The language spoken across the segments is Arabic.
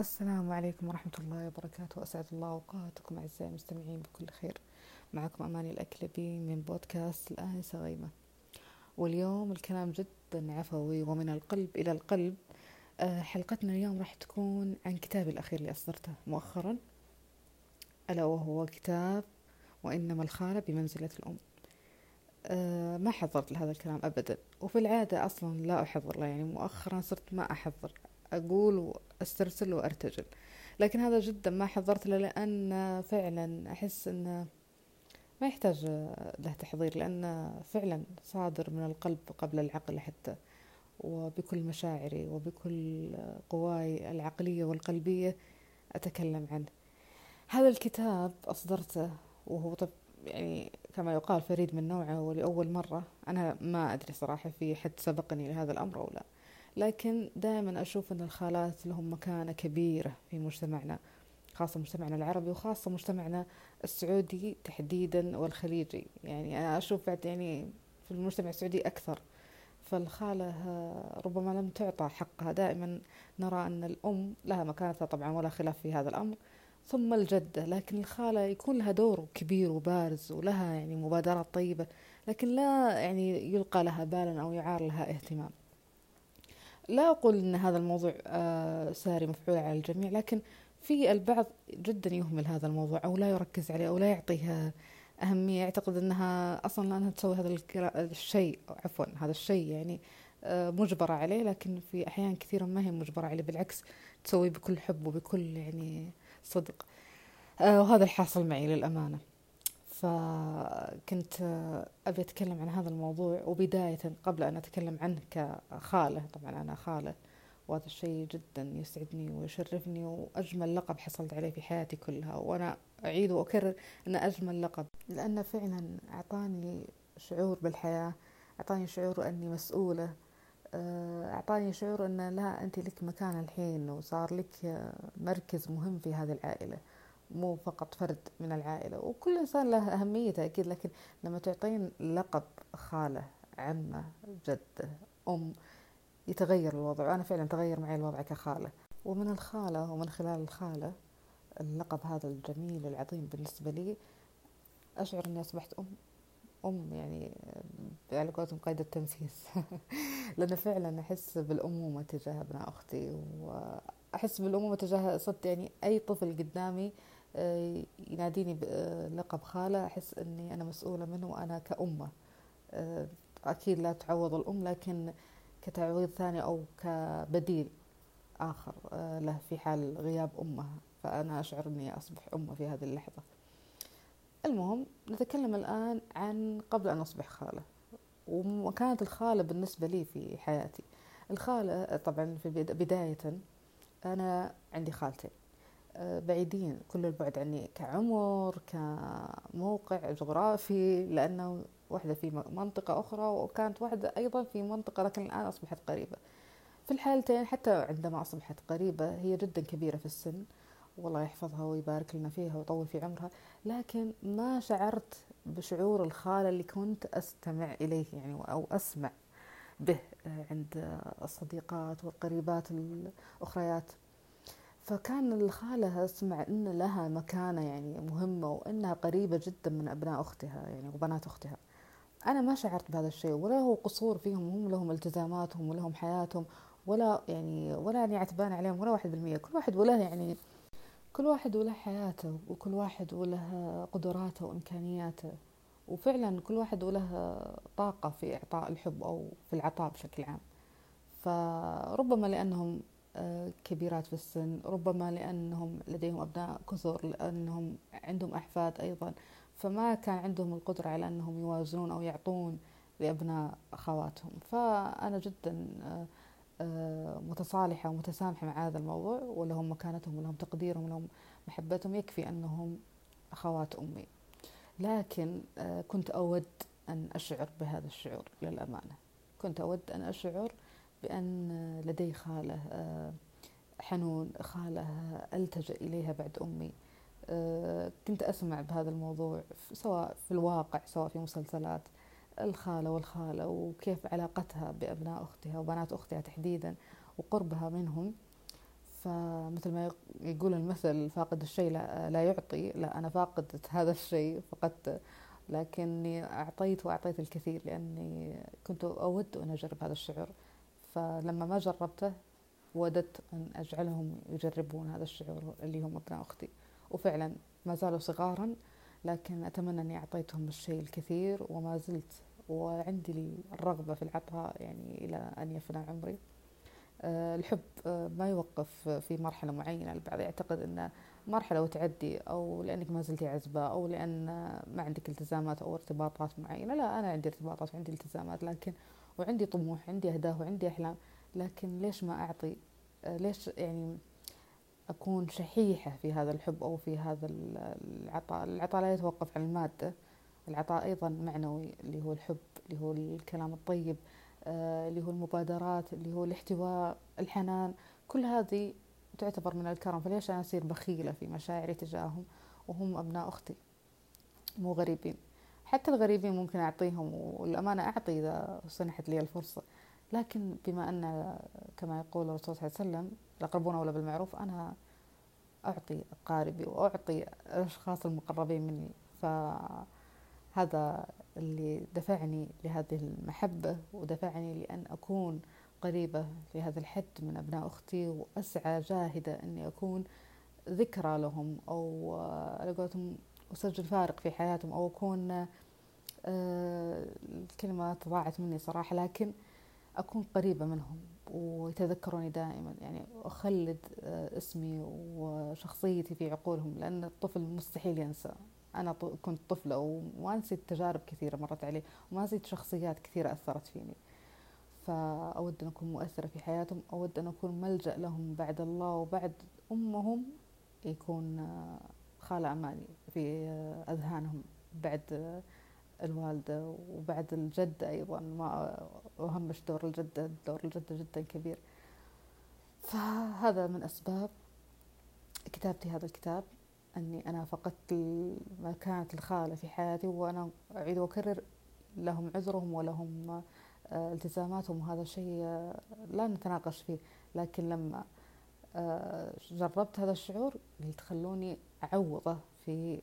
السلام عليكم ورحمة الله وبركاته. أسعد الله أوقاتكم أعزائي المستمعين بكل خير. معكم أماني الأكلبي من بودكاست الآنسة غيمة واليوم الكلام جدا عفوي ومن القلب إلى القلب. آه، حلقتنا اليوم راح تكون عن كتابي الأخير اللي أصدرته مؤخرا. ألا وهو كتاب وإنما الخالة بمنزلة الأم. أه ما حضرت لهذا الكلام أبدا. وفي العادة أصلا لا أحضر له. يعني مؤخرا صرت ما أحضر. أقول وأسترسل وأرتجل. لكن هذا جدا ما حضرت له لأن فعلا أحس أنه ما يحتاج له تحضير لأنه فعلا صادر من القلب قبل العقل حتى. وبكل مشاعري وبكل قواي العقلية والقلبية أتكلم عنه. هذا الكتاب أصدرته وهو طب يعني كما يقال فريد من نوعه ولأول مرة. أنا ما أدري صراحة في حد سبقني لهذا الأمر أو لا. لكن دائما أشوف أن الخالات لهم مكانة كبيرة في مجتمعنا خاصة مجتمعنا العربي وخاصة مجتمعنا السعودي تحديدا والخليجي. يعني أنا أشوف بعد يعني في المجتمع السعودي أكثر. فالخالة ربما لم تعطى حقها. دائما نرى أن الأم لها مكانتها طبعا ولا خلاف في هذا الأمر. ثم الجدة. لكن الخالة يكون لها دور كبير وبارز ولها يعني مبادرات طيبة لكن لا يعني يلقى لها بالا أو يعار لها اهتمام. لا أقول أن هذا الموضوع آه، ساري مفعول على الجميع لكن في البعض جدا يهمل هذا الموضوع أو لا يركز عليه أو لا يعطيها أهمية. يعتقد أنها أصلا لأنها تسوي هذا الشيء عفوا هذا الشيء يعني آه، مجبرة عليه لكن في أحيان كثيرة ما هي مجبرة عليه بالعكس تسوي بكل حب وبكل يعني صدق. آه، وهذا الحاصل معي للأمانة. فكنت أبي أتكلم عن هذا الموضوع وبداية قبل أن أتكلم عنه كخالة. طبعا أنا خالة وهذا الشيء جدا يسعدني ويشرفني وأجمل لقب حصلت عليه في حياتي كلها. وأنا أعيد وأكرر أنه أجمل لقب لأنه فعلا أعطاني شعور بالحياة أعطاني شعور أني مسؤولة آه، أعطاني شعور أن لا أنت لك مكان الحين وصار لك مركز مهم في هذه العائلة. مو فقط فرد من العائلة وكل إنسان له أهميته أكيد لكن لما تعطين لقب خالة عمة جدة أم يتغير الوضع. وأنا فعلا تغير معي الوضع كخالة. ومن الخالة ومن خلال الخالة اللقب هذا الجميل العظيم بالنسبة لي أشعر أني أصبحت أم. أم يعني على قولتهم قيد التنفيس لأن فعلا أحس بالأمومة تجاه أبناء أختي وأحس بالأمومة تجاه صدق يعني أي طفل قدامي يناديني بلقب خالة أحس أني أنا مسؤولة منه وأنا كأمة. آه، أكيد لا تعوض الأم لكن كتعويض ثاني أو كبديل آخر آه، له في حال غياب أمها. فأنا أشعر أني أصبح أمة في هذه اللحظة. المهم نتكلم الآن عن قبل أن أصبح خالة. وكانت الخالة بالنسبة لي في حياتي. الخالة طبعا في بداية أنا عندي خالتين. بعيدين كل البعد عني كعمر كموقع جغرافي لأنه واحدة في منطقة أخرى وكانت واحدة أيضا في منطقة لكن الآن أصبحت قريبة. في الحالتين حتى عندما أصبحت قريبة هي جدا كبيرة في السن والله يحفظها ويبارك لنا فيها ويطول في عمرها لكن ما شعرت بشعور الخالة اللي كنت أستمع إليه يعني أو أسمع به عند الصديقات والقريبات الأخريات. فكان الخالة أسمع أن لها مكانة يعني مهمة وأنها قريبة جدا من أبناء أختها يعني وبنات أختها. أنا ما شعرت بهذا الشيء ولا هو قصور فيهم هم لهم التزاماتهم ولهم حياتهم ولا يعني ولا يعني عتبان عليهم ولا واحد بالمية. كل واحد وله يعني كل واحد وله حياته وكل واحد وله قدراته وإمكانياته. وفعلا كل واحد وله طاقة في إعطاء الحب أو في العطاء بشكل عام. فربما لأنهم كبيرات في السن ربما لأنهم لديهم أبناء كثر لأنهم عندهم أحفاد أيضا. فما كان عندهم القدرة على أنهم يوازنون أو يعطون لأبناء أخواتهم فأنا جدا آه، متصالحة ومتسامحة مع هذا الموضوع ولهم مكانتهم ولهم تقديرهم ولهم محبتهم. يكفي أنهم أخوات أمي. لكن آه، كنت أود أن أشعر بهذا الشعور للأمانة. كنت أود أن أشعر بأن لدي خالة حنون خالة ألتجأ إليها بعد أمي. كنت أسمع بهذا الموضوع سواء في الواقع سواء في مسلسلات الخالة والخالة وكيف علاقتها بأبناء أختها وبنات أختها تحديدا وقربها منهم. فمثل ما يقول المثل فاقد الشيء لا, يعطي لا أنا فاقدة هذا الشيء فقدت لكني أعطيت وأعطيت الكثير لأني كنت أود أن أجرب هذا الشعور. فلما ما جربته وددت أن أجعلهم يجربون هذا الشعور اللي هم أبناء أختي. وفعلا ما زالوا صغارا لكن أتمنى أني أعطيتهم الشيء الكثير وما زلت وعندي الرغبة في العطاء يعني إلى أن يفنى عمري. آه، الحب آه، ما يوقف في مرحلة معينة. البعض يعتقد أن مرحلة وتعدي أو لأنك ما زلتي عزبة أو لأن ما عندك التزامات أو ارتباطات معينة. لا أنا عندي ارتباطات وعندي التزامات لكن وعندي طموح عندي أهداف وعندي أحلام. لكن ليش ما أعطي؟ آه، ليش يعني أكون شحيحة في هذا الحب أو في هذا العطاء؟ العطاء لا يتوقف على المادة. العطاء أيضا معنوي اللي هو الحب اللي هو الكلام الطيب آه، اللي هو المبادرات اللي هو الاحتواء الحنان. كل هذه تعتبر من الكرم فليش أنا أصير بخيلة في مشاعري تجاههم وهم أبناء أختي؟ مو غريبين. حتى الغريبين ممكن أعطيهم والأمانة أعطي إذا سنحت لي الفرصة. لكن بما أن كما يقول الرسول صلى الله عليه وسلم الأقربون أولى بالمعروف أنا أعطي أقاربي وأعطي الأشخاص المقربين مني. فهذا اللي دفعني لهذه المحبة ودفعني لأن أكون قريبة لهذا الحد من أبناء أختي وأسعى جاهدة أني أكون ذكرى لهم أو على قولتهم أسجل فارق في حياتهم أو أكون آه، الكلمة ضاعت مني صراحة لكن أكون قريبة منهم ويتذكروني دائما. يعني أخلد آه، اسمي وشخصيتي في عقولهم لأن الطفل مستحيل ينسى. أنا كنت طفلة وما نسيت تجارب كثيرة مرت علي وما نسيت شخصيات كثيرة أثرت فيني. فأود أن أكون مؤثرة في حياتهم أود أن أكون ملجأ لهم بعد الله وبعد أمهم يكون آه، خالة أماني في آه، أذهانهم بعد الوالدة وبعد الجدة أيضا ما أهمش دور الجدة دور الجدة جدا كبير. فهذا من أسباب كتابتي هذا الكتاب أني أنا فقدت مكانة الخالة في حياتي وأنا أعيد وأكرر لهم عذرهم ولهم آه، التزاماتهم وهذا شيء آه، لا نتناقش فيه. لكن لما آه، جربت هذا الشعور قلت خلوني أعوضه في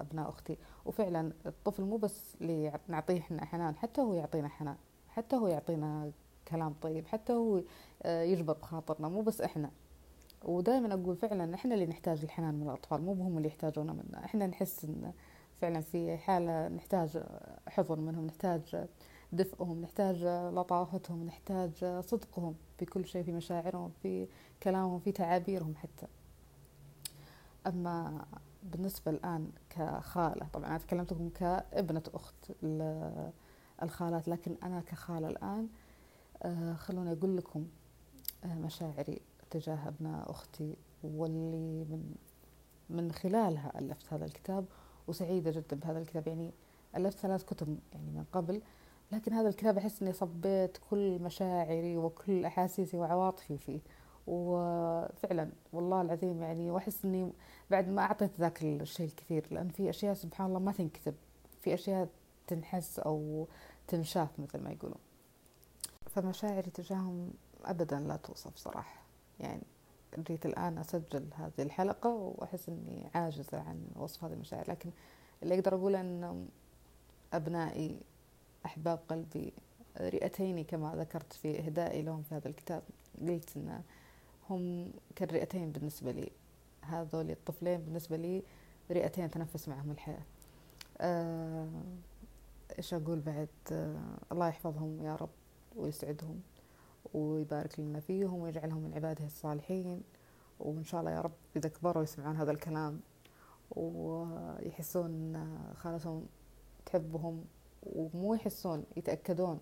أبناء أختي. وفعلا الطفل مو بس اللي نعطيه إحنا حنان حتى هو يعطينا حنان حتى هو يعطينا كلام طيب حتى هو يجبر بخاطرنا مو بس إحنا. ودائما أقول فعلا إحنا اللي نحتاج الحنان من الأطفال مو هم اللي يحتاجونه منا. إحنا نحس إن فعلا في حالة نحتاج حضن منهم نحتاج دفئهم نحتاج لطافتهم نحتاج صدقهم في كل شيء في مشاعرهم في كلامهم في تعابيرهم حتى. أما بالنسبة الآن كخالة طبعا أنا تكلمتكم كابنة أخت الخالات لكن أنا كخالة الآن آه، خلوني أقول لكم آه، مشاعري تجاه أبناء أختي واللي من من خلالها ألفت هذا الكتاب وسعيدة جدا بهذا الكتاب. يعني ألفت ثلاث كتب يعني من قبل لكن هذا الكتاب أحس إني صبيت كل مشاعري وكل أحاسيسي وعواطفي فيه. وفعلا والله العظيم يعني وأحس إني بعد ما أعطيت ذاك الشيء الكثير لأن في أشياء سبحان الله ما تنكتب. في أشياء تنحس أو تنشاف مثل ما يقولون. فمشاعري تجاههم ابدا لا توصف صراحة. يعني جيت الآن أسجل هذه الحلقة وأحس إني عاجزة عن وصف هذه المشاعر. لكن اللي أقدر أقوله ان أبنائي أحباب قلبي رئتين كما ذكرت في إهدائي لهم في هذا الكتاب قلت إن هم كالرئتين بالنسبة لي. هذول الطفلين بالنسبة لي رئتين تنفس معهم الحياة. آه إيش أقول بعد؟ آه الله يحفظهم يا رب ويسعدهم ويبارك لنا فيهم ويجعلهم من عباده الصالحين. وإن شاء الله يا رب إذا كبروا يسمعون هذا الكلام ويحسون خالتهم تحبهم ومو يحسون يتأكدون.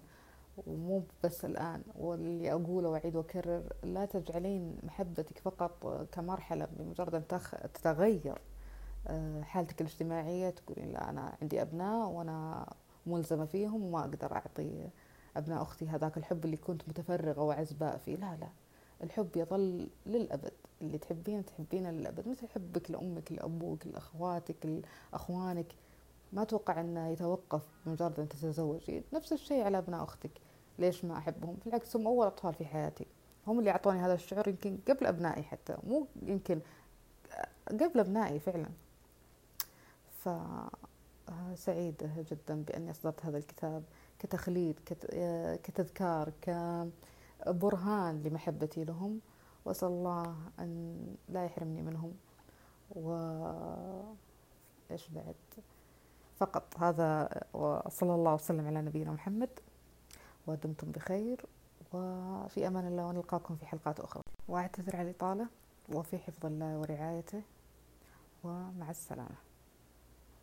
ومو بس الآن واللي أقوله وأعيد وأكرر لا تجعلين محبتك فقط كمرحلة بمجرد أن تتغير. آه، حالتك الاجتماعية تقولين لا أنا عندي أبناء وأنا ملزمة فيهم وما أقدر أعطي أبناء أختي هذاك الحب اللي كنت متفرغة وعزباء فيه. لا لا. الحب يظل للأبد. اللي تحبينه تحبينه للأبد. مثل حبك لأمك لأبوك لأخواتك لأخوانك. ما أتوقع أنه يتوقف بمجرد أن تتزوجي. نفس الشيء على أبناء أختك. ليش ما أحبهم؟ بالعكس هم أول أطفال في حياتي. هم اللي أعطوني هذا الشعور يمكن قبل أبنائي حتى. مو يمكن قبل أبنائي فعلا. فسعيدة جدا بأني أصدرت هذا الكتاب كتخليد كتذكار كبرهان لمحبتي لهم. وأسأل الله أن لا يحرمني منهم. و إيش بعد؟ فقط. هذا وصلى الله وسلم على نبينا محمد. ودمتم بخير وفي أمان الله ونلقاكم في حلقات أخرى. وأعتذر على الإطالة وفي حفظ الله ورعايته ومع السلامة.